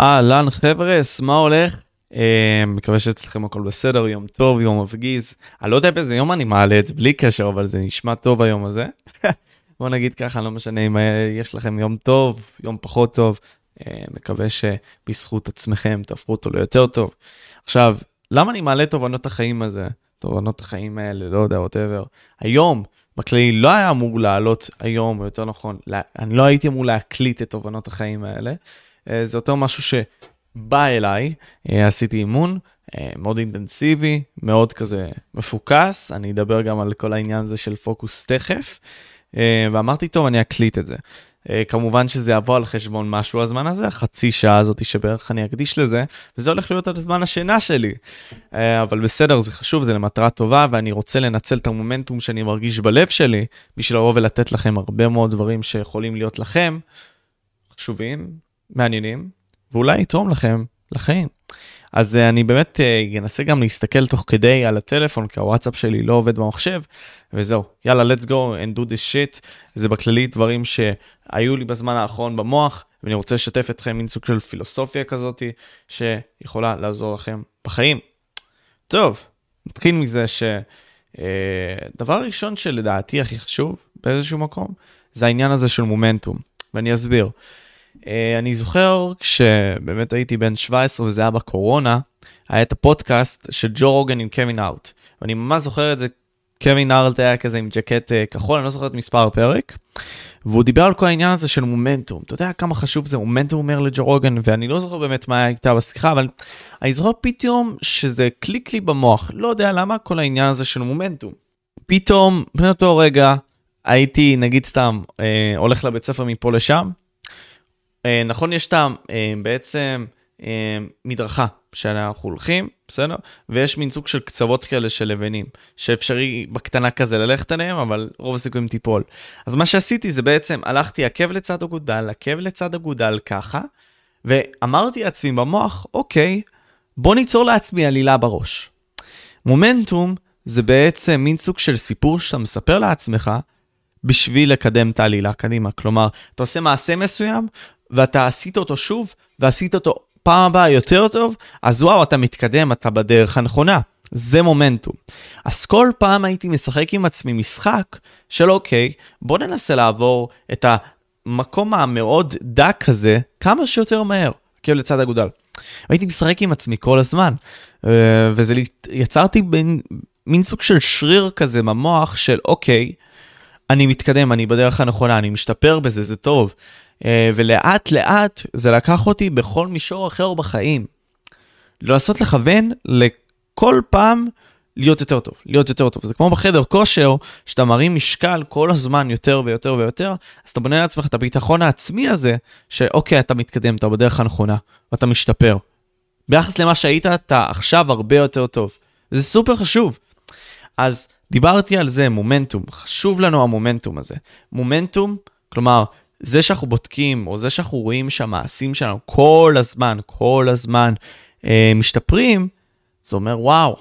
אהלן חבר'ס, מה הולך? אה, מקווה שאצלכם הכל בסדר, יום טוב, יום מפגיז. אני לא יודע באיזה יום אני מעלה את זה, בלי קשר, אבל זה נשמע טוב היום הזה. בוא נגיד ככה, לא משנה אם אה, יש לכם יום טוב, יום פחות טוב, אה, מקווה שבזכות עצמכם תהפכו אותו ליותר טוב. עכשיו, למה אני מעלה תובנות החיים הזה? תובנות החיים האלה, לא יודע, ווטאבר. היום, בכללי, לא היה אמור לעלות היום, או יותר נכון, לה, אני לא הייתי אמור להקליט את תובנות החיים האלה. אה, זה יותר משהו שבא אליי, אה, עשיתי אימון אה, מאוד אינטנסיבי, מאוד כזה מפוקס, אני אדבר גם על כל העניין הזה של פוקוס תכף, ואמרתי, טוב, אני אקליט את זה. כמובן שזה יבוא על חשבון משהו הזמן הזה, החצי שעה הזאת שבערך אני אקדיש לזה, וזה הולך להיות על זמן השינה שלי. אבל בסדר, זה חשוב, זה למטרה טובה, ואני רוצה לנצל את המומנטום שאני מרגיש בלב שלי, בשביל לבוא ולתת לכם הרבה מאוד דברים שיכולים להיות לכם חשובים, מעניינים, ואולי יתרום לכם לחיים. אז uh, אני באמת uh, אנסה גם להסתכל תוך כדי על הטלפון, כי הוואטסאפ שלי לא עובד במחשב, וזהו, יאללה, let's go and do this shit. זה בכללי דברים שהיו לי בזמן האחרון במוח, ואני רוצה לשתף אתכם מין סוג של פילוסופיה כזאתי, שיכולה לעזור לכם בחיים. טוב, נתחיל מזה שדבר uh, ראשון שלדעתי הכי חשוב באיזשהו מקום, זה העניין הזה של מומנטום, ואני אסביר. אה, אני זוכר כשבאמת הייתי בן 17 וזה היה בקורונה, היה את הפודקאסט של ג'ו רוגן עם קווין הארט. ואני ממש זוכר את זה, קווין הארט היה כזה עם ג'קט אה, כחול, אני לא זוכר את מספר הפרק. והוא דיבר על כל העניין הזה של מומנטום. אתה יודע כמה חשוב זה מומנטום אומר לג'ו רוגן, ואני לא זוכר באמת מה הייתה בשיחה, אבל אני זוכר פתאום שזה קליק לי במוח. לא יודע למה כל העניין הזה של מומנטום. פתאום, באותו רגע, הייתי, נגיד סתם, אה, הולך לבית ספר מפה לשם, נכון, יש את. אה, בעצם אה, מדרכה שאנחנו הולכים, בסדר? ויש מין סוג של קצוות כאלה של לבנים, שאפשרי בקטנה כזה ללכת עליהם, אבל רוב הסיכויים תיפול. אז מה שעשיתי זה בעצם, הלכתי עקב לצד אגודל, עקב לצד אגודל ככה, ואמרתי לעצמי במוח, אוקיי, בוא ניצור לעצמי עלילה בראש. מומנטום זה בעצם מין סוג של סיפור שאתה מספר לעצמך בשביל לקדם את העלילה קדימה. כלומר, אתה עושה מעשה מסוים, ואתה עשית אותו שוב, ועשית אותו פעם הבאה יותר טוב, אז וואו, אתה מתקדם, אתה בדרך הנכונה. זה מומנטום. אז כל פעם הייתי משחק עם עצמי משחק של אוקיי, בוא ננסה לעבור את המקום המאוד דק הזה כמה שיותר מהר, כאילו לצד אגודל. הייתי משחק עם עצמי כל הזמן, אה, וזה יצרתי בין, מין סוג של שריר כזה במוח של אוקיי, אני מתקדם, אני בדרך הנכונה, אני משתפר בזה, זה טוב. אה, ולאט לאט זה לקח אותי בכל מישור אחר בחיים. לנסות לכוון לכל פעם להיות יותר טוב, להיות יותר טוב. זה כמו בחדר כושר, שאתה מרים משקל כל הזמן יותר ויותר ויותר, אז אתה בונה לעצמך את הביטחון העצמי הזה, שאוקיי, אתה מתקדם, אתה בדרך הנכונה, ואתה משתפר. ביחס למה שהיית, אתה עכשיו הרבה יותר טוב. זה סופר חשוב. אז דיברתי על זה, מומנטום, חשוב לנו המומנטום הזה. מומנטום, כלומר, זה שאנחנו בודקים, או זה שאנחנו רואים שהמעשים שלנו כל הזמן, כל הזמן אה, משתפרים, זה אומר, וואו,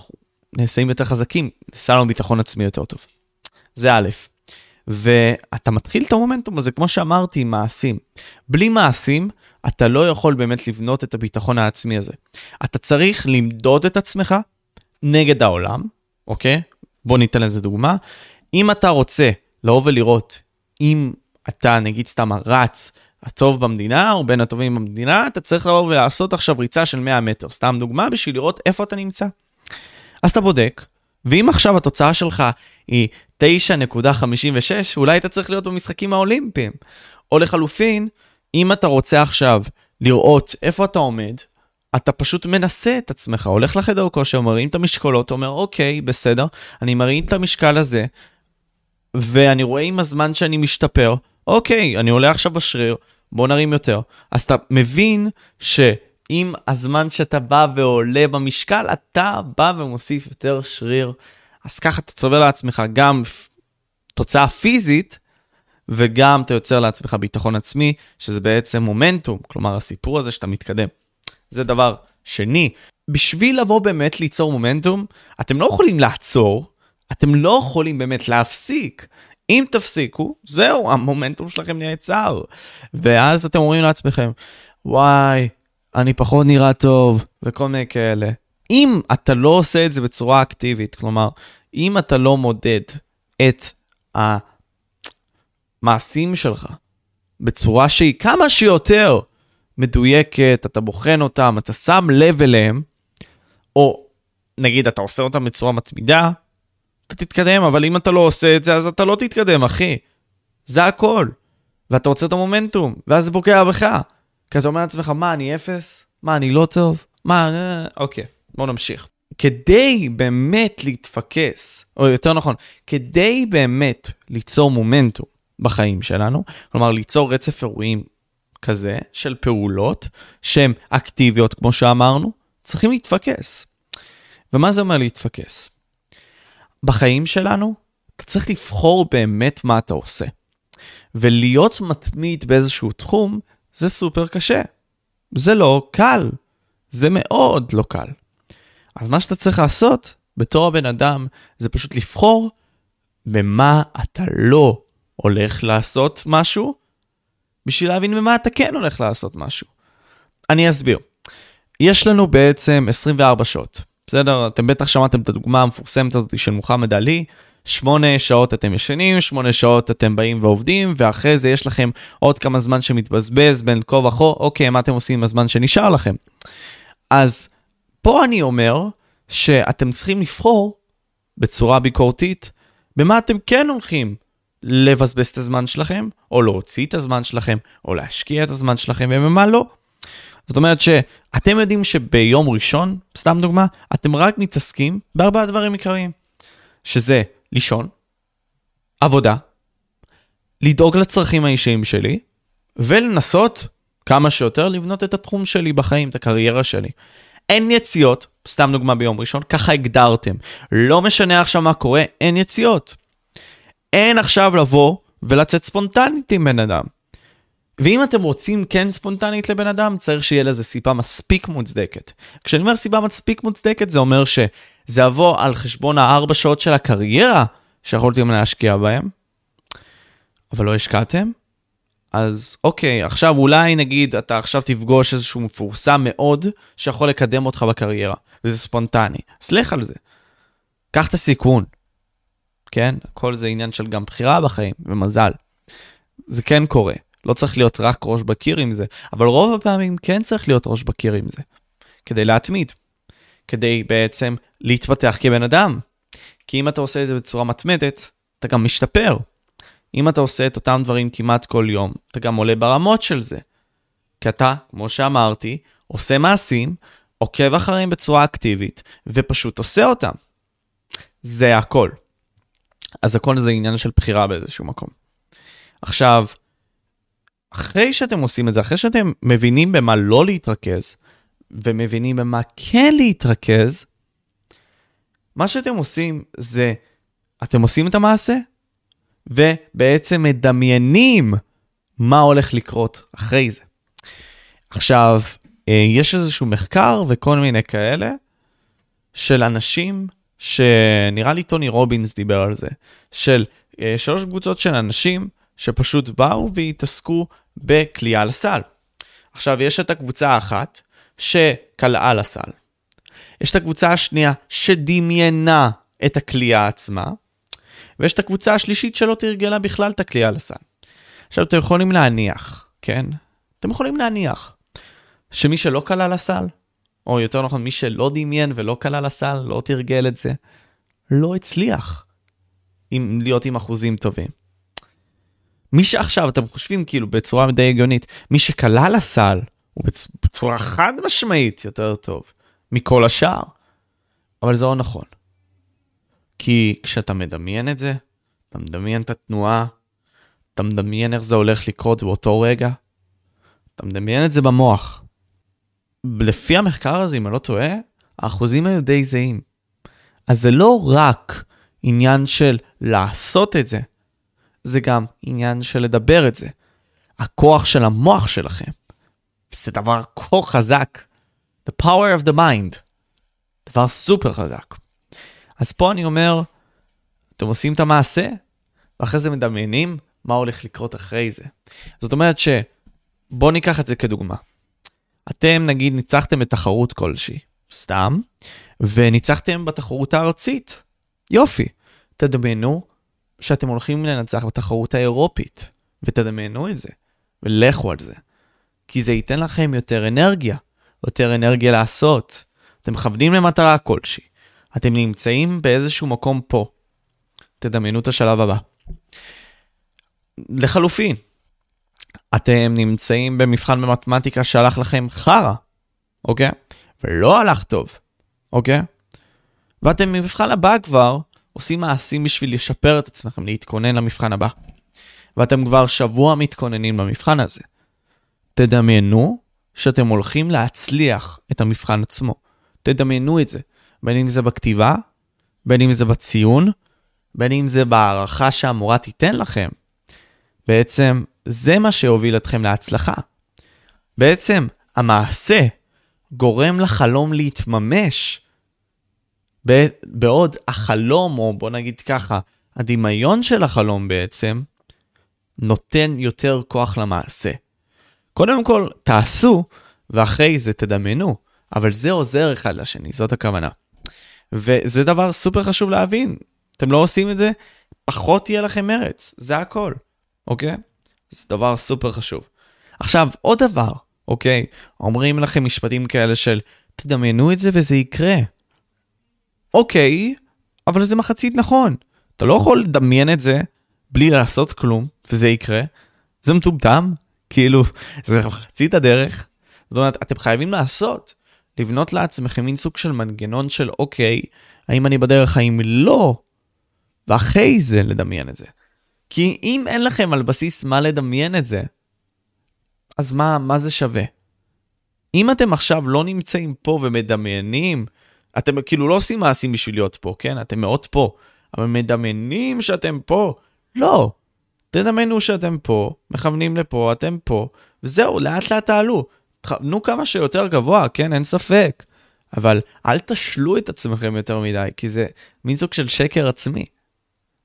נעשים יותר חזקים, נעשה לנו ביטחון עצמי יותר טוב. זה א', ואתה מתחיל את המומנטום הזה, כמו שאמרתי, עם מעשים. בלי מעשים, אתה לא יכול באמת לבנות את הביטחון העצמי הזה. אתה צריך למדוד את עצמך נגד העולם, אוקיי? בוא ניתן לזה דוגמה. אם אתה רוצה לבוא ולראות אם אתה נגיד סתם רץ הטוב במדינה או בין הטובים במדינה, אתה צריך לבוא ולעשות עכשיו ריצה של 100 מטר, סתם דוגמה בשביל לראות איפה אתה נמצא. אז אתה בודק, ואם עכשיו התוצאה שלך היא 9.56, אולי אתה צריך להיות במשחקים האולימפיים. או לחלופין, אם אתה רוצה עכשיו לראות איפה אתה עומד, אתה פשוט מנסה את עצמך, הולך לחדר כושר, מרים את המשקולות, אומר, אוקיי, בסדר, אני מרים את המשקל הזה, ואני רואה עם הזמן שאני משתפר, אוקיי, אני עולה עכשיו בשריר, בוא נרים יותר. אז אתה מבין שעם הזמן שאתה בא ועולה במשקל, אתה בא ומוסיף יותר שריר. אז ככה אתה צובר לעצמך גם תוצאה פיזית, וגם אתה יוצר לעצמך ביטחון עצמי, שזה בעצם מומנטום, כלומר הסיפור הזה שאתה מתקדם. זה דבר שני. בשביל לבוא באמת ליצור מומנטום, אתם לא יכולים לעצור, אתם לא יכולים באמת להפסיק. אם תפסיקו, זהו, המומנטום שלכם נעצר. ואז אתם אומרים לעצמכם, וואי, אני פחות נראה טוב, וכל מיני כאלה. אם אתה לא עושה את זה בצורה אקטיבית, כלומר, אם אתה לא מודד את המעשים שלך בצורה שהיא כמה שיותר מדויקת, אתה בוחן אותם, אתה שם לב אליהם, או נגיד אתה עושה אותם בצורה מתמידה, אתה תתקדם, אבל אם אתה לא עושה את זה, אז אתה לא תתקדם, אחי. זה הכל. ואתה רוצה את המומנטום, ואז זה פוגע בך. כי אתה אומר לעצמך, מה, אני אפס? מה, אני לא טוב? מה, אה, אוקיי, בואו נמשיך. כדי באמת להתפקס, או יותר נכון, כדי באמת ליצור מומנטום בחיים שלנו, כלומר ליצור רצף אירועים כזה של פעולות שהן אקטיביות, כמו שאמרנו, צריכים להתפקס. ומה זה אומר להתפקס? בחיים שלנו, אתה צריך לבחור באמת מה אתה עושה. ולהיות מתמיד באיזשהו תחום, זה סופר קשה. זה לא קל. זה מאוד לא קל. אז מה שאתה צריך לעשות בתור הבן אדם, זה פשוט לבחור במה אתה לא הולך לעשות משהו, בשביל להבין במה אתה כן הולך לעשות משהו. אני אסביר. יש לנו בעצם 24 שעות, בסדר? אתם בטח שמעתם את הדוגמה המפורסמת הזאת של מוחמד עלי, שמונה שעות אתם ישנים, שמונה שעות אתם באים ועובדים, ואחרי זה יש לכם עוד כמה זמן שמתבזבז בין כה וכה, אוקיי, מה אתם עושים עם הזמן שנשאר לכם? אז פה אני אומר שאתם צריכים לבחור בצורה ביקורתית במה אתם כן הולכים לבזבז את הזמן שלכם, או להוציא את הזמן שלכם, או להשקיע את הזמן שלכם, ובמה לא. זאת אומרת שאתם יודעים שביום ראשון, סתם דוגמה, אתם רק מתעסקים בארבעה דברים עיקריים, שזה לישון, עבודה, לדאוג לצרכים האישיים שלי, ולנסות כמה שיותר לבנות את התחום שלי בחיים, את הקריירה שלי. אין יציאות, סתם דוגמה ביום ראשון, ככה הגדרתם. לא משנה עכשיו מה קורה, אין יציאות. אין עכשיו לבוא ולצאת ספונטנית עם בן אדם. ואם אתם רוצים כן ספונטנית לבן אדם, צריך שיהיה לזה סיבה מספיק מוצדקת. כשאני אומר סיבה מספיק מוצדקת, זה אומר שזה יבוא על חשבון הארבע שעות של הקריירה שיכולתם להשקיע בהם, אבל לא השקעתם, אז אוקיי, עכשיו אולי נגיד אתה עכשיו תפגוש איזשהו מפורסם מאוד שיכול לקדם אותך בקריירה, וזה ספונטני. סלח על זה. קח את הסיכון. כן? הכל זה עניין של גם בחירה בחיים ומזל. זה כן קורה. לא צריך להיות רק ראש בקיר עם זה, אבל רוב הפעמים כן צריך להיות ראש בקיר עם זה. כדי להתמיד. כדי בעצם להתפתח כבן אדם. כי אם אתה עושה את זה בצורה מתמדת, אתה גם משתפר. אם אתה עושה את אותם דברים כמעט כל יום, אתה גם עולה ברמות של זה. כי אתה, כמו שאמרתי, עושה מעשים, עוקב אחריהם בצורה אקטיבית, ופשוט עושה אותם. זה הכל. אז הכל זה עניין של בחירה באיזשהו מקום. עכשיו, אחרי שאתם עושים את זה, אחרי שאתם מבינים במה לא להתרכז, ומבינים במה כן להתרכז, מה שאתם עושים זה, אתם עושים את המעשה, ובעצם מדמיינים מה הולך לקרות אחרי זה. עכשיו, אה, יש איזשהו מחקר וכל מיני כאלה של אנשים שנראה לי טוני רובינס דיבר על זה, של אה, שלוש קבוצות של אנשים שפשוט באו והתעסקו בכלייה לסל. עכשיו, יש את הקבוצה האחת שקלעה לסל. יש את הקבוצה השנייה שדמיינה את הכלייה עצמה, ויש את הקבוצה השלישית שלא תרגלה בכלל את הכלייה לסל. עכשיו, אתם יכולים להניח, כן? אתם יכולים להניח שמי שלא קלע לסל, או יותר נכון, מי שלא דמיין ולא קלע לסל, לא תרגל את זה, לא הצליח עם, להיות עם אחוזים טובים. מי שעכשיו, אתם חושבים כאילו בצורה די הגיונית, מי שקלע לסל, הוא בצורה חד משמעית יותר טוב מכל השאר. אבל זה לא נכון. כי כשאתה מדמיין את זה, אתה מדמיין את התנועה, אתה מדמיין איך זה הולך לקרות באותו רגע, אתה מדמיין את זה במוח. לפי המחקר הזה, אם אני לא טועה, האחוזים היו די זהים. אז זה לא רק עניין של לעשות את זה, זה גם עניין של לדבר את זה. הכוח של המוח שלכם. זה דבר כה חזק. The power of the mind. דבר סופר חזק. אז פה אני אומר, אתם עושים את המעשה, ואחרי זה מדמיינים מה הולך לקרות אחרי זה. זאת אומרת שבואו ניקח את זה כדוגמה. אתם נגיד ניצחתם בתחרות כלשהי, סתם, וניצחתם בתחרות הארצית. יופי. תדמיינו שאתם הולכים לנצח בתחרות האירופית, ותדמיינו את זה, ולכו על זה. כי זה ייתן לכם יותר אנרגיה, יותר אנרגיה לעשות. אתם מכוונים למטרה כלשהי. אתם נמצאים באיזשהו מקום פה. תדמיינו את השלב הבא. לחלופין, אתם נמצאים במבחן במתמטיקה שהלך לכם חרא, אוקיי? ולא הלך טוב, אוקיי? ואתם במבחן הבא כבר עושים מעשים בשביל לשפר את עצמכם, להתכונן למבחן הבא. ואתם כבר שבוע מתכוננים למבחן הזה. תדמיינו שאתם הולכים להצליח את המבחן עצמו. תדמיינו את זה, בין אם זה בכתיבה, בין אם זה בציון, בין אם זה בהערכה שהמורה תיתן לכם. בעצם זה מה שהוביל אתכם להצלחה. בעצם המעשה גורם לחלום להתממש, בעוד החלום, או בוא נגיד ככה, הדמיון של החלום בעצם, נותן יותר כוח למעשה. קודם כל, תעשו, ואחרי זה תדמיינו, אבל זה עוזר אחד לשני, זאת הכוונה. וזה דבר סופר חשוב להבין. אתם לא עושים את זה, פחות יהיה לכם מרץ, זה הכל, אוקיי? זה דבר סופר חשוב. עכשיו, עוד דבר, אוקיי? אומרים לכם משפטים כאלה של, תדמיינו את זה וזה יקרה. אוקיי, אבל זה מחצית נכון. אתה לא יכול לדמיין את זה בלי לעשות כלום, וזה יקרה. זה מטומטם, כאילו, זה מחצית הדרך. זאת אומרת, אתם חייבים לעשות, לבנות לעצמכם מין סוג של מנגנון של אוקיי, האם אני בדרך, האם לא, ואחרי זה לדמיין את זה. כי אם אין לכם על בסיס מה לדמיין את זה, אז מה, מה זה שווה? אם אתם עכשיו לא נמצאים פה ומדמיינים, אתם כאילו לא עושים מעשים בשביל להיות פה, כן? אתם מאוד פה, אבל מדמיינים שאתם פה. לא. תדמיינו שאתם פה, מכוונים לפה, אתם פה, וזהו, לאט לאט תעלו. תכוונו כמה שיותר גבוה, כן? אין ספק. אבל אל תשלו את עצמכם יותר מדי, כי זה מין סוג של שקר עצמי.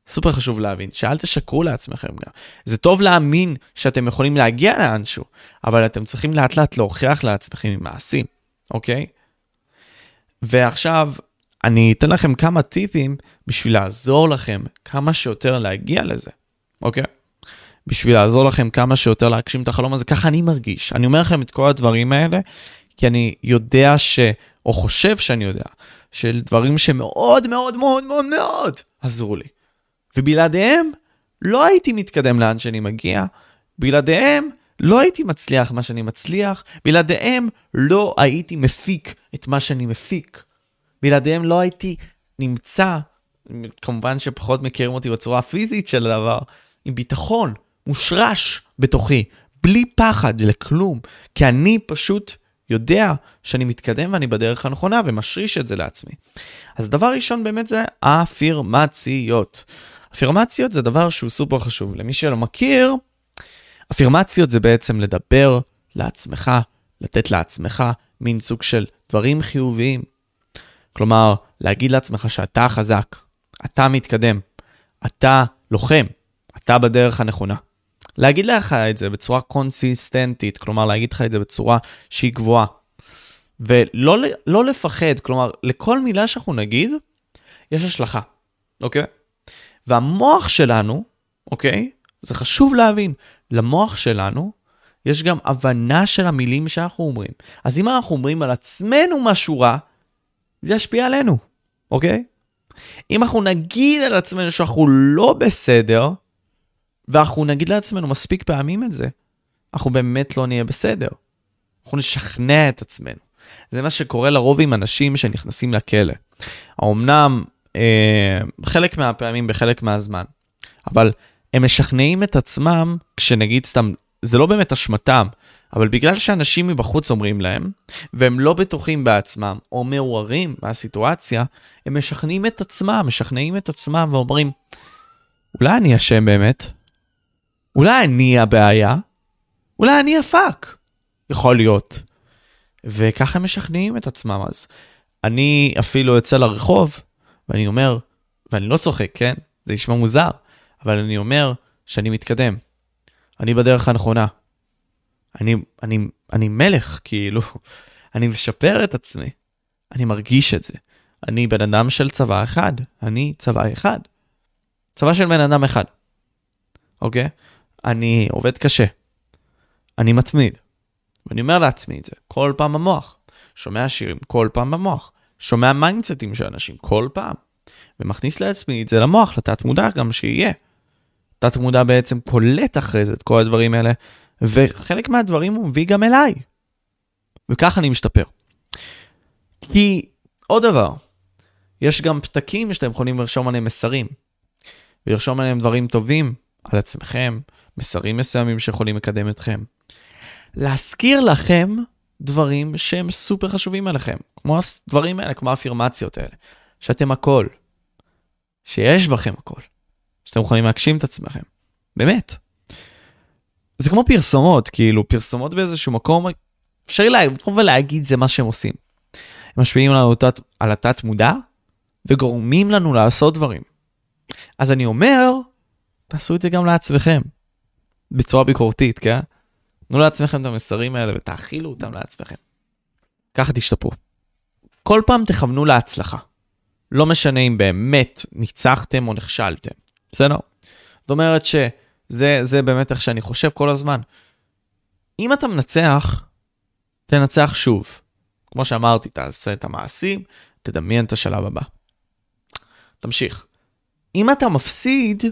סופר חשוב להבין, שאל תשקרו לעצמכם גם. זה טוב להאמין שאתם יכולים להגיע לאנשהו, אבל אתם צריכים לאט לאט להוכיח לעצמכם עם מעשים, אוקיי? ועכשיו, אני אתן לכם כמה טיפים בשביל לעזור לכם כמה שיותר להגיע לזה, אוקיי? בשביל לעזור לכם כמה שיותר להגשים את החלום הזה, ככה אני מרגיש. אני אומר לכם את כל הדברים האלה, כי אני יודע ש... או חושב שאני יודע, של דברים שמאוד מאוד מאוד מאוד מאוד עזרו לי. ובלעדיהם לא הייתי מתקדם לאן שאני מגיע, בלעדיהם לא הייתי מצליח מה שאני מצליח, בלעדיהם לא הייתי מפיק את מה שאני מפיק. בלעדיהם לא הייתי נמצא, כמובן שפחות מכירים אותי בצורה הפיזית של הדבר, עם ביטחון מושרש בתוכי, בלי פחד לכלום, כי אני פשוט יודע שאני מתקדם ואני בדרך הנכונה ומשריש את זה לעצמי. אז דבר ראשון באמת זה אפירמציות. אפירמציות זה דבר שהוא סופר חשוב. למי שלא מכיר, אפירמציות זה בעצם לדבר לעצמך, לתת לעצמך מין סוג של דברים חיוביים. כלומר, להגיד לעצמך שאתה חזק, אתה מתקדם, אתה לוחם, אתה בדרך הנכונה. להגיד לך את זה בצורה קונסיסטנטית, כלומר להגיד לך את זה בצורה שהיא גבוהה. ולא לא לפחד, כלומר, לכל מילה שאנחנו נגיד, יש השלכה, אוקיי? והמוח שלנו, אוקיי? זה חשוב להבין, למוח שלנו יש גם הבנה של המילים שאנחנו אומרים. אז אם אנחנו אומרים על עצמנו משהו רע, זה ישפיע עלינו, אוקיי? אם אנחנו נגיד על עצמנו שאנחנו לא בסדר, ואנחנו נגיד לעצמנו מספיק פעמים את זה, אנחנו באמת לא נהיה בסדר. אנחנו נשכנע את עצמנו. זה מה שקורה לרוב עם אנשים שנכנסים לכלא. האומנם אה, חלק מהפעמים בחלק מהזמן, אבל הם משכנעים את עצמם כשנגיד סתם, זה לא באמת אשמתם, אבל בגלל שאנשים מבחוץ אומרים להם, והם לא בטוחים בעצמם, או מעורערים מהסיטואציה, הם משכנעים את עצמם, משכנעים את עצמם ואומרים, אולי אני אשם באמת? אולי אני הבעיה? אולי אני הפאק? יכול להיות. וככה הם משכנעים את עצמם אז. אני אפילו יוצא לרחוב, ואני אומר, ואני לא צוחק, כן? זה נשמע מוזר, אבל אני אומר שאני מתקדם. אני בדרך הנכונה. אני, אני אני מלך, כאילו, אני משפר את עצמי. אני מרגיש את זה. אני בן אדם של צבא אחד, אני צבא אחד. צבא של בן אדם אחד, אוקיי? אני עובד קשה. אני מתמיד. ואני אומר לעצמי את זה כל פעם במוח. שומע שירים כל פעם במוח. שומע מיינדסטים של אנשים כל פעם. ומכניס לעצמי את זה למוח, לתת מודע גם שיהיה. תת מודע בעצם קולט אחרי זה את כל הדברים האלה, וחלק מהדברים הוא מביא גם אליי. וככה אני משתפר. כי עוד דבר, יש גם פתקים שאתם יכולים לרשום עליהם מסרים, ולרשום עליהם דברים טובים על עצמכם, מסרים מסוימים שיכולים לקדם אתכם. להזכיר לכם דברים שהם סופר חשובים עליכם, כמו הדברים האלה, כמו האפירמציות האלה, שאתם הכל, שיש בכם הכל, שאתם יכולים להגשים את עצמכם, באמת. זה כמו פרסומות, כאילו פרסומות באיזשהו מקום, אפשר לבוא ולהגיד זה מה שהם עושים. הם משפיעים התת, על התת מודע וגורמים לנו לעשות דברים. אז אני אומר, תעשו את זה גם לעצמכם, בצורה ביקורתית, כן? תנו לעצמכם את המסרים האלה ותאכילו אותם לעצמכם. ככה תשתפרו. כל פעם תכוונו להצלחה. לא משנה אם באמת ניצחתם או נכשלתם, בסדר? זאת אומרת שזה באמת איך שאני חושב כל הזמן. אם אתה מנצח, תנצח שוב. כמו שאמרתי, תעשה את המעשים, תדמיין את השלב הבא. תמשיך. אם אתה מפסיד,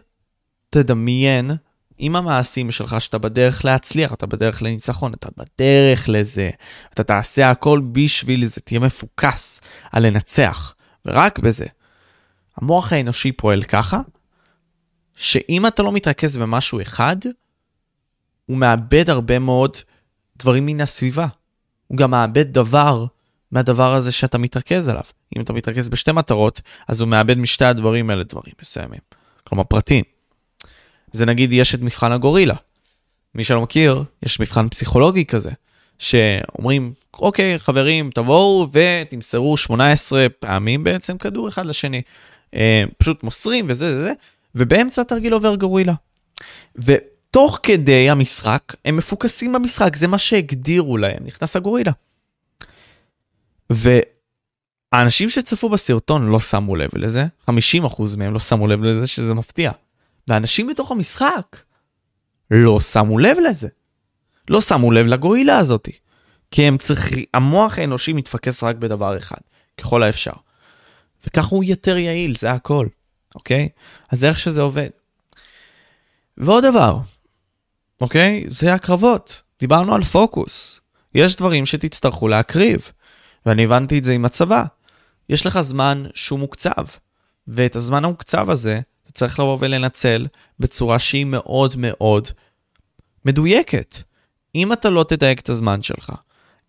תדמיין עם המעשים שלך שאתה בדרך להצליח, אתה בדרך לניצחון, אתה בדרך לזה. אתה תעשה הכל בשביל זה, תהיה מפוקס על לנצח, ורק בזה. המוח האנושי פועל ככה, שאם אתה לא מתרכז במשהו אחד, הוא מאבד הרבה מאוד דברים מן הסביבה. הוא גם מאבד דבר מהדבר הזה שאתה מתרכז עליו. אם אתה מתרכז בשתי מטרות, אז הוא מאבד משתי הדברים האלה דברים מסוימים. כלומר, פרטים. זה נגיד, יש את מבחן הגורילה. מי שלא מכיר, יש מבחן פסיכולוגי כזה, שאומרים, אוקיי, חברים, תבואו ותמסרו 18 פעמים בעצם כדור אחד לשני. אה, פשוט מוסרים וזה זה זה, ובאמצע התרגיל עובר גורילה. ותוך כדי המשחק, הם מפוקסים במשחק, זה מה שהגדירו להם, נכנס הגורילה. והאנשים שצפו בסרטון לא שמו לב לזה, 50% מהם לא שמו לב לזה שזה מפתיע. ואנשים בתוך המשחק לא שמו לב לזה. לא שמו לב לגורילה הזאת. כי הם צריכים, המוח האנושי מתפקס רק בדבר אחד, ככל האפשר. וכך הוא יותר יעיל, זה הכל, אוקיי? אז זה איך שזה עובד. ועוד דבר, אוקיי? זה הקרבות. דיברנו על פוקוס. יש דברים שתצטרכו להקריב. ואני הבנתי את זה עם הצבא. יש לך זמן שהוא מוקצב, ואת הזמן המוקצב הזה אתה צריך לבוא ולנצל בצורה שהיא מאוד מאוד מדויקת. אם אתה לא תדייק את הזמן שלך,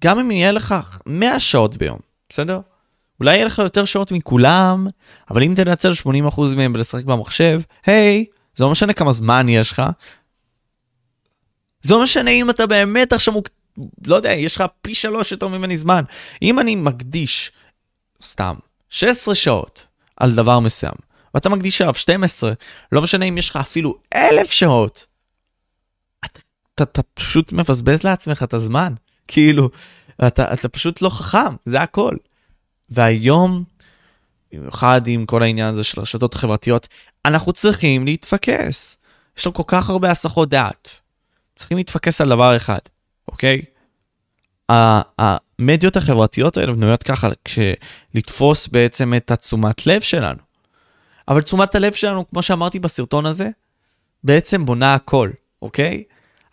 גם אם יהיה לך 100 שעות ביום, בסדר? אולי יהיה לך יותר שעות מכולם, אבל אם תנצל 80% מהם בלשחק במחשב, היי, זה לא משנה כמה זמן יש לך. זה לא משנה אם אתה באמת עכשיו מוק... לא יודע, יש לך פי שלוש יותר ממני זמן. אם אני מקדיש, סתם, 16 שעות על דבר מסוים, ואתה מקדיש עליו 12, לא משנה אם יש לך אפילו אלף שעות, אתה, אתה, אתה פשוט מבזבז לעצמך את הזמן. כאילו, אתה, אתה פשוט לא חכם, זה הכל. והיום, במיוחד עם כל העניין הזה של רשתות חברתיות, אנחנו צריכים להתפקס. יש לנו כל כך הרבה הסחות דעת. צריכים להתפקס על דבר אחד. אוקיי? המדיות החברתיות האלה בנויות ככה, לתפוס בעצם את התשומת לב שלנו. אבל תשומת הלב שלנו, כמו שאמרתי בסרטון הזה, בעצם בונה הכל, אוקיי?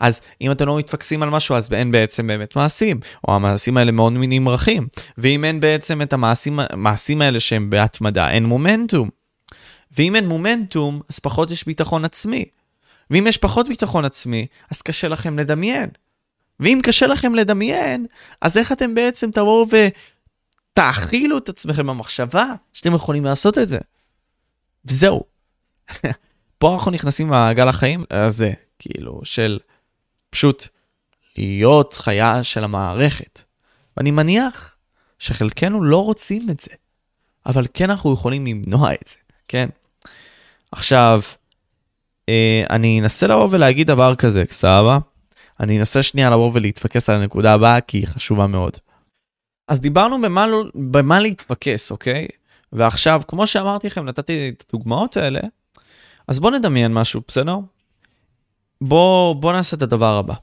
אז אם אתם לא מתפקסים על משהו, אז אין בעצם באמת מעשים, או המעשים האלה מאוד נמרחים. ואם אין בעצם את המעשים, האלה שהם בהתמדה, אין מומנטום. ואם אין מומנטום, אז פחות יש ביטחון עצמי. ואם יש פחות ביטחון עצמי, אז קשה לכם לדמיין. ואם קשה לכם לדמיין, אז איך אתם בעצם תבואו ותאכילו את עצמכם במחשבה שאתם יכולים לעשות את זה. וזהו. פה אנחנו נכנסים למעגל החיים הזה, כאילו, של פשוט להיות חיה של המערכת. ואני מניח שחלקנו לא רוצים את זה, אבל כן אנחנו יכולים למנוע את זה, כן? עכשיו, אה, אני אנסה לבוא ולהגיד דבר כזה, סבבה? אני אנסה שנייה לבוא ולהתפקס על הנקודה הבאה, כי היא חשובה מאוד. אז דיברנו במה, לא, במה להתפקס, אוקיי? ועכשיו, כמו שאמרתי לכם, נתתי את הדוגמאות האלה, אז בואו נדמיין משהו, בסדר? בואו בוא נעשה את הדבר הבא.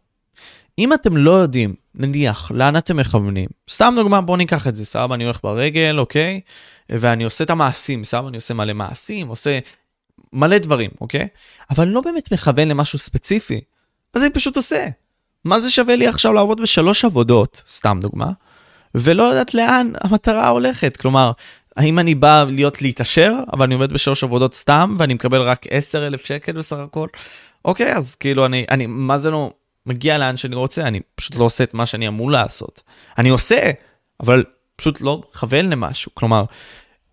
אם אתם לא יודעים, נניח, לאן אתם מכוונים, סתם דוגמה, בואו ניקח את זה, סבבה, אני הולך ברגל, אוקיי? ואני עושה את המעשים, סבבה, אני עושה מלא מעשים, עושה מלא דברים, אוקיי? אבל לא באמת מכוון למשהו ספציפי, אז אני פשוט עושה. מה זה שווה לי עכשיו לעבוד בשלוש עבודות, סתם דוגמה, ולא יודעת לאן המטרה הולכת? כלומר, האם אני בא להיות להתעשר, אבל אני עובד בשלוש עבודות סתם, ואני מקבל רק 10,000 שקל בסך הכל? אוקיי, אז כאילו, אני, אני, מה זה לא מגיע לאן שאני רוצה? אני פשוט לא עושה את מה שאני אמור לעשות. אני עושה, אבל פשוט לא מכוון למשהו. כלומר,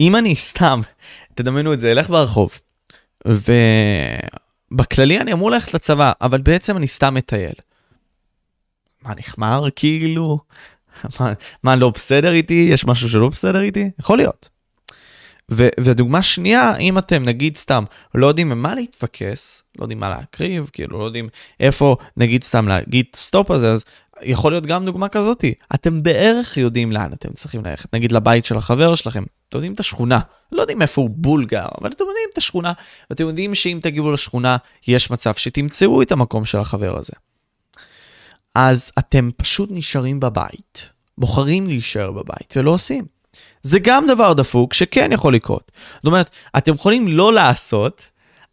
אם אני סתם, תדמיינו את זה, אלך ברחוב, ובכללי אני אמור ללכת לצבא, אבל בעצם אני סתם מטייל. מה, נחמר כאילו? מה, מה לא בסדר איתי? יש משהו שלא בסדר איתי? יכול להיות. ו- ודוגמה שנייה, אם אתם נגיד סתם לא יודעים ממה להתפקס, לא יודעים מה להקריב, כאילו לא יודעים איפה נגיד סתם להגיד סטופ הזה, אז יכול להיות גם דוגמה כזאתי. אתם בערך יודעים לאן אתם צריכים ללכת, נגיד לבית של החבר שלכם, אתם יודעים את השכונה, לא יודעים איפה הוא בול גר, אבל אתם יודעים את השכונה, ואתם יודעים שאם תגיבו לשכונה, יש מצב שתמצאו את המקום של החבר הזה. אז אתם פשוט נשארים בבית, בוחרים להישאר בבית ולא עושים. זה גם דבר דפוק שכן יכול לקרות. זאת אומרת, אתם יכולים לא לעשות,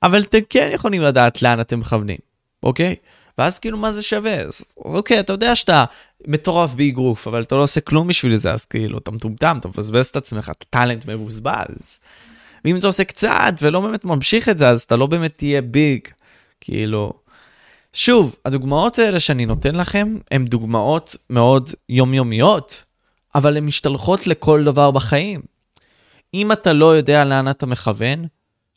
אבל אתם כן יכולים לדעת לאן אתם מכוונים, אוקיי? ואז כאילו מה זה שווה? אז אוקיי, אתה יודע שאתה מטורף באגרוף, אבל אתה לא עושה כלום בשביל זה, אז כאילו, אתה מטומטם, אתה מבזבז את עצמך, אתה טאלנט מבוזבז. ואם אתה עושה קצת ולא באמת ממשיך את זה, אז אתה לא באמת תהיה ביג. כאילו, שוב, הדוגמאות האלה שאני נותן לכם, הן דוגמאות מאוד יומיומיות, אבל הן משתלחות לכל דבר בחיים. אם אתה לא יודע לאן אתה מכוון,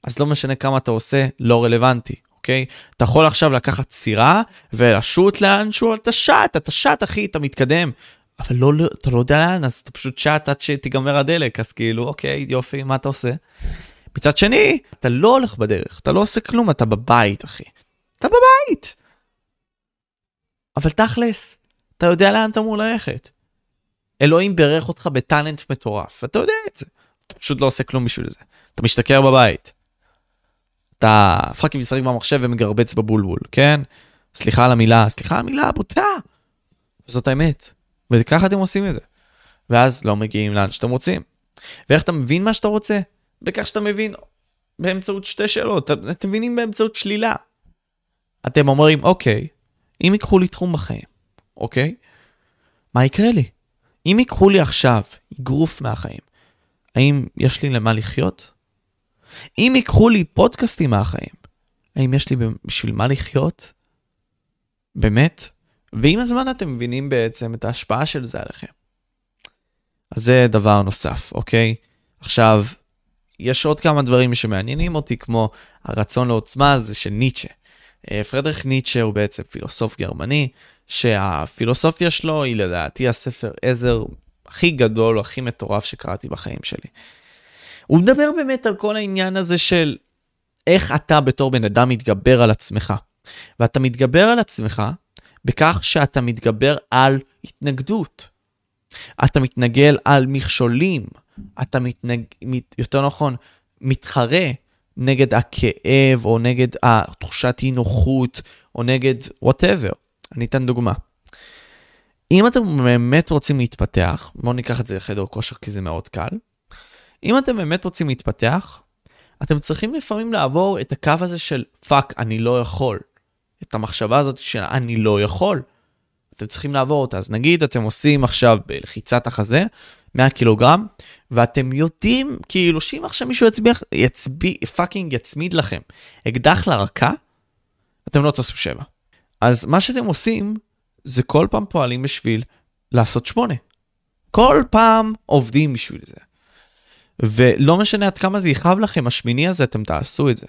אז לא משנה כמה אתה עושה, לא רלוונטי, אוקיי? אתה יכול עכשיו לקחת סירה ולשוט לאנשהו, אתה שט, אתה שט, אחי, אתה מתקדם. אבל לא, לא, אתה לא יודע לאן, אז אתה פשוט שט עד שתיגמר הדלק, אז כאילו, אוקיי, יופי, מה אתה עושה? מצד שני, אתה לא הולך בדרך, אתה לא עושה כלום, אתה בבית, אחי. אתה בבית. אבל תכלס, אתה יודע לאן אתה אמור ללכת. אלוהים בירך אותך ב talent מטורף, אתה יודע את זה. אתה פשוט לא עושה כלום בשביל זה. אתה משתכר בבית. אתה fucking משחק במחשב ומגרבץ בבולבול, כן? סליחה על המילה, סליחה על המילה הבוטה. זאת האמת. וככה אתם עושים את זה. ואז לא מגיעים לאן שאתם רוצים. ואיך אתה מבין מה שאתה רוצה? בכך שאתה מבין באמצעות שתי שאלות. אתם מבינים באמצעות שלילה. אתם אומרים, אוקיי, אם ייקחו לי תחום בחיים, אוקיי? מה יקרה לי? אם ייקחו לי עכשיו אגרוף מהחיים, האם יש לי למה לחיות? אם ייקחו לי פודקאסטים מהחיים, האם יש לי בשביל מה לחיות? באמת? ועם הזמן אתם מבינים בעצם את ההשפעה של זה עליכם. אז זה דבר נוסף, אוקיי? עכשיו, יש עוד כמה דברים שמעניינים אותי, כמו הרצון לעוצמה הזה של ניטשה. אה, פרדריך ניטשה הוא בעצם פילוסוף גרמני, שהפילוסופיה שלו היא לדעתי הספר עזר הכי גדול, הכי מטורף שקראתי בחיים שלי. הוא מדבר באמת על כל העניין הזה של איך אתה בתור בן אדם מתגבר על עצמך. ואתה מתגבר על עצמך בכך שאתה מתגבר על התנגדות. אתה מתנגל על מכשולים, אתה מתנג... יותר נכון, מתחרה נגד הכאב או נגד התחושת אי נוחות או נגד whatever. אני אתן דוגמה. אם אתם באמת רוצים להתפתח, בואו ניקח את זה לחדר כושר כי זה מאוד קל. אם אתם באמת רוצים להתפתח, אתם צריכים לפעמים לעבור את הקו הזה של fuck, אני לא יכול. את המחשבה הזאת של אני לא יכול. אתם צריכים לעבור אותה. אז נגיד אתם עושים עכשיו בלחיצת החזה 100 קילוגרם, ואתם יודעים כאילו שאם עכשיו מישהו יצביע, יצביע, fucking יצמיד לכם אקדח לרקה, אתם לא תעשו 7. אז מה שאתם עושים, זה כל פעם פועלים בשביל לעשות 8. כל פעם עובדים בשביל זה. ולא משנה עד כמה זה יכאב לכם, השמיני הזה, אתם תעשו את זה.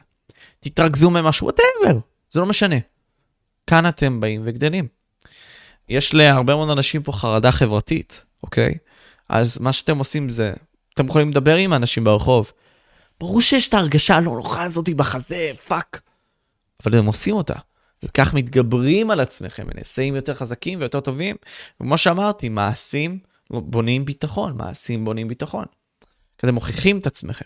תתרכזו במשהו, whatever, זה לא משנה. כאן אתם באים וגדלים. יש להרבה מאוד אנשים פה חרדה חברתית, אוקיי? אז מה שאתם עושים זה, אתם יכולים לדבר עם האנשים ברחוב. ברור שיש את ההרגשה הלא נוחה הזאת בחזה, fuck. אבל הם עושים אותה. וכך מתגברים על עצמכם ונעשים יותר חזקים ויותר טובים. וכמו שאמרתי, מעשים בונים ביטחון, מעשים בונים ביטחון. כי אתם מוכיחים את עצמכם.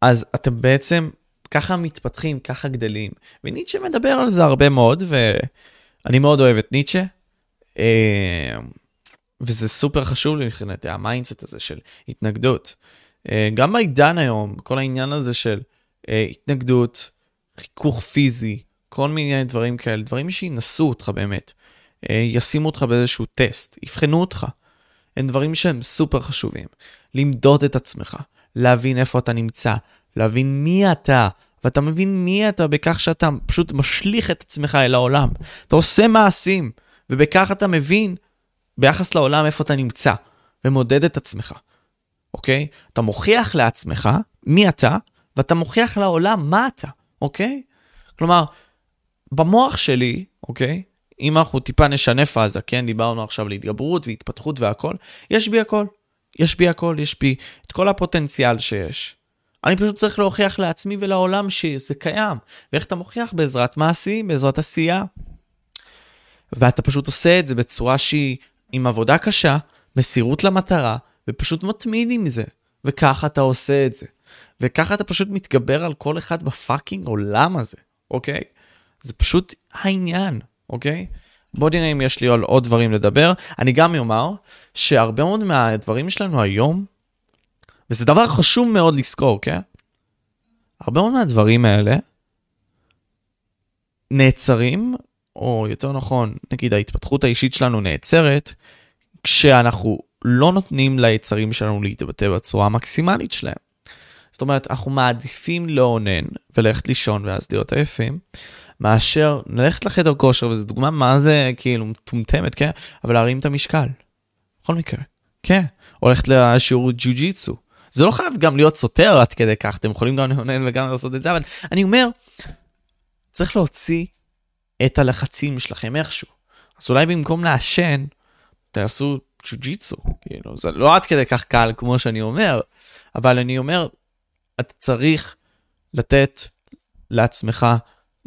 אז אתם בעצם ככה מתפתחים, ככה גדלים. וניטשה מדבר על זה הרבה מאוד, ואני מאוד אוהב את ניטשה. אה, וזה סופר חשוב לי מבחינתי, ה mindset הזה של התנגדות. אה, גם בעידן היום, כל העניין הזה של אה, התנגדות, חיכוך פיזי, כל מיני דברים כאלה, דברים שינסו אותך באמת, ישימו אותך באיזשהו טסט, יבחנו אותך. הם דברים שהם סופר חשובים. למדוד את עצמך, להבין איפה אתה נמצא, להבין מי אתה, ואתה מבין מי אתה בכך שאתה פשוט משליך את עצמך אל העולם. אתה עושה מעשים, ובכך אתה מבין ביחס לעולם איפה אתה נמצא, ומודד את עצמך, אוקיי? אתה מוכיח לעצמך מי אתה, ואתה מוכיח לעולם מה אתה, אוקיי? כלומר, במוח שלי, אוקיי? אם אנחנו טיפה נשנה פאזה, כן? דיברנו עכשיו על התגברות והתפתחות והכל, יש בי הכל. יש בי הכל, יש בי את כל הפוטנציאל שיש. אני פשוט צריך להוכיח לעצמי ולעולם שזה קיים. ואיך אתה מוכיח? בעזרת מעשים, בעזרת עשייה. ואתה פשוט עושה את זה בצורה שהיא עם עבודה קשה, מסירות למטרה, ופשוט מתמיד עם זה. וככה אתה עושה את זה. וככה אתה פשוט מתגבר על כל אחד בפאקינג עולם הזה, אוקיי? זה פשוט העניין, אוקיי? בוא נראה אם יש לי על עוד דברים לדבר. אני גם אומר שהרבה מאוד מהדברים שלנו היום, וזה דבר חשוב מאוד לזכור, כן? הרבה מאוד מהדברים האלה נעצרים, או יותר נכון, נגיד ההתפתחות האישית שלנו נעצרת, כשאנחנו לא נותנים ליצרים שלנו להתבטא בצורה המקסימלית שלהם. זאת אומרת, אנחנו מעדיפים לאונן וללכת לישון ואז להיות עייפים, מאשר ללכת לחדר כושר, וזו דוגמה מה זה כאילו מטומטמת, כן? אבל להרים את המשקל. בכל מקרה, כן. הולכת לשיעור ג'ו-ג'יצו. זה לא חייב גם להיות סותר עד כדי כך, אתם יכולים גם לאונן וגם לעשות את זה, אבל אני אומר, צריך להוציא את הלחצים שלכם איכשהו. אז אולי במקום לעשן, תעשו ג'ו-ג'יצו. כאילו, זה לא עד כדי כך קל כמו שאני אומר, אבל אני אומר, אתה צריך לתת לעצמך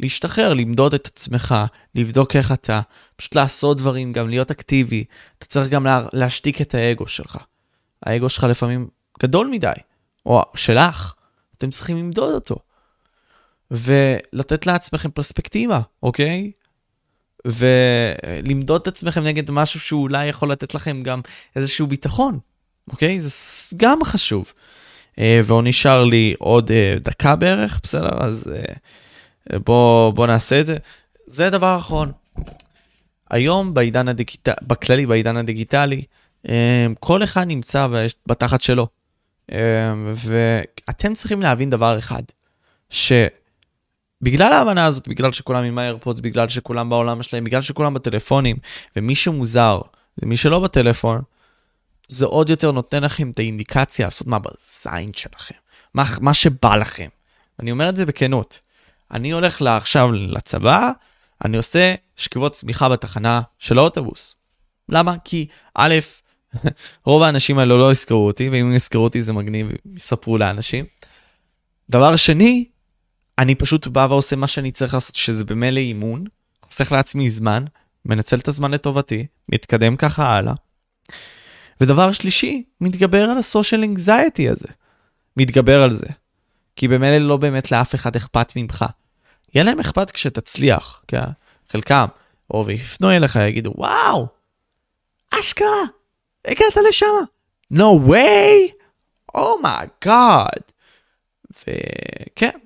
להשתחרר, למדוד את עצמך, לבדוק איך אתה, פשוט לעשות דברים, גם להיות אקטיבי. אתה צריך גם לה, להשתיק את האגו שלך. האגו שלך לפעמים גדול מדי, או שלך, אתם צריכים למדוד אותו. ולתת לעצמכם פרספקטיבה, אוקיי? ולמדוד את עצמכם נגד משהו שאולי יכול לתת לכם גם איזשהו ביטחון, אוקיי? זה גם חשוב. אה, ועוד נשאר לי עוד אה, דקה בערך, בסדר? אז אה, בוא, בוא נעשה את זה. זה הדבר האחרון. היום בעידן הדיגיטלי, בכללי בעידן הדיגיטלי, כל אחד נמצא בתחת שלו. ואתם צריכים להבין דבר אחד, שבגלל ההבנה הזאת, בגלל שכולם עם האיירפודס, בגלל שכולם בעולם שלהם, בגלל שכולם בטלפונים, ומי שמוזר ומי שלא בטלפון, זה עוד יותר נותן לכם את האינדיקציה לעשות מה בזין שלכם, מה, מה שבא לכם. אני אומר את זה בכנות. אני הולך עכשיו לצבא, אני עושה שכיבות צמיחה בתחנה של האוטובוס. למה? כי א', רוב האנשים האלו לא יזכרו אותי, ואם יזכרו אותי זה מגניב, יספרו לאנשים. דבר שני, אני פשוט בא ועושה מה שאני צריך לעשות, שזה במילא אימון, חוסך לעצמי זמן, מנצל את הזמן לטובתי, מתקדם ככה הלאה. ודבר שלישי, מתגבר על הסושיאל אנגזייטי הזה. מתגבר על זה. כי במילא לא באמת לאף אחד אכפת ממך. יהיה להם אכפת כשתצליח, כן? חלקם, או ויפנו אליך, יגידו, וואו, אשכרה, הגעת לשם. No way! Oh וכן,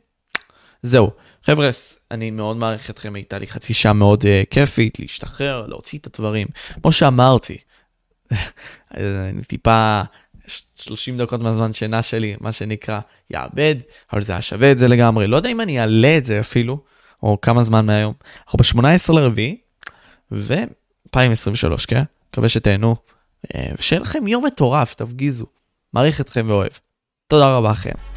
זהו. חבר'ה, אני מאוד מעריך אתכם, הייתה לי חצי שעה מאוד uh, כיפית, להשתחרר, להוציא את הדברים. כמו שאמרתי, אני טיפה 30 דקות מהזמן שינה שלי, מה שנקרא, יאבד, אבל זה היה שווה את זה לגמרי. לא יודע אם אני אעלה את זה אפילו, או כמה זמן מהיום. אנחנו ב-18 לרביעי, ו-2023, כן? מקווה שתהנו, אה, ושיהיה לכם יום מטורף, תפגיזו. מעריך אתכם ואוהב. תודה רבה לכם.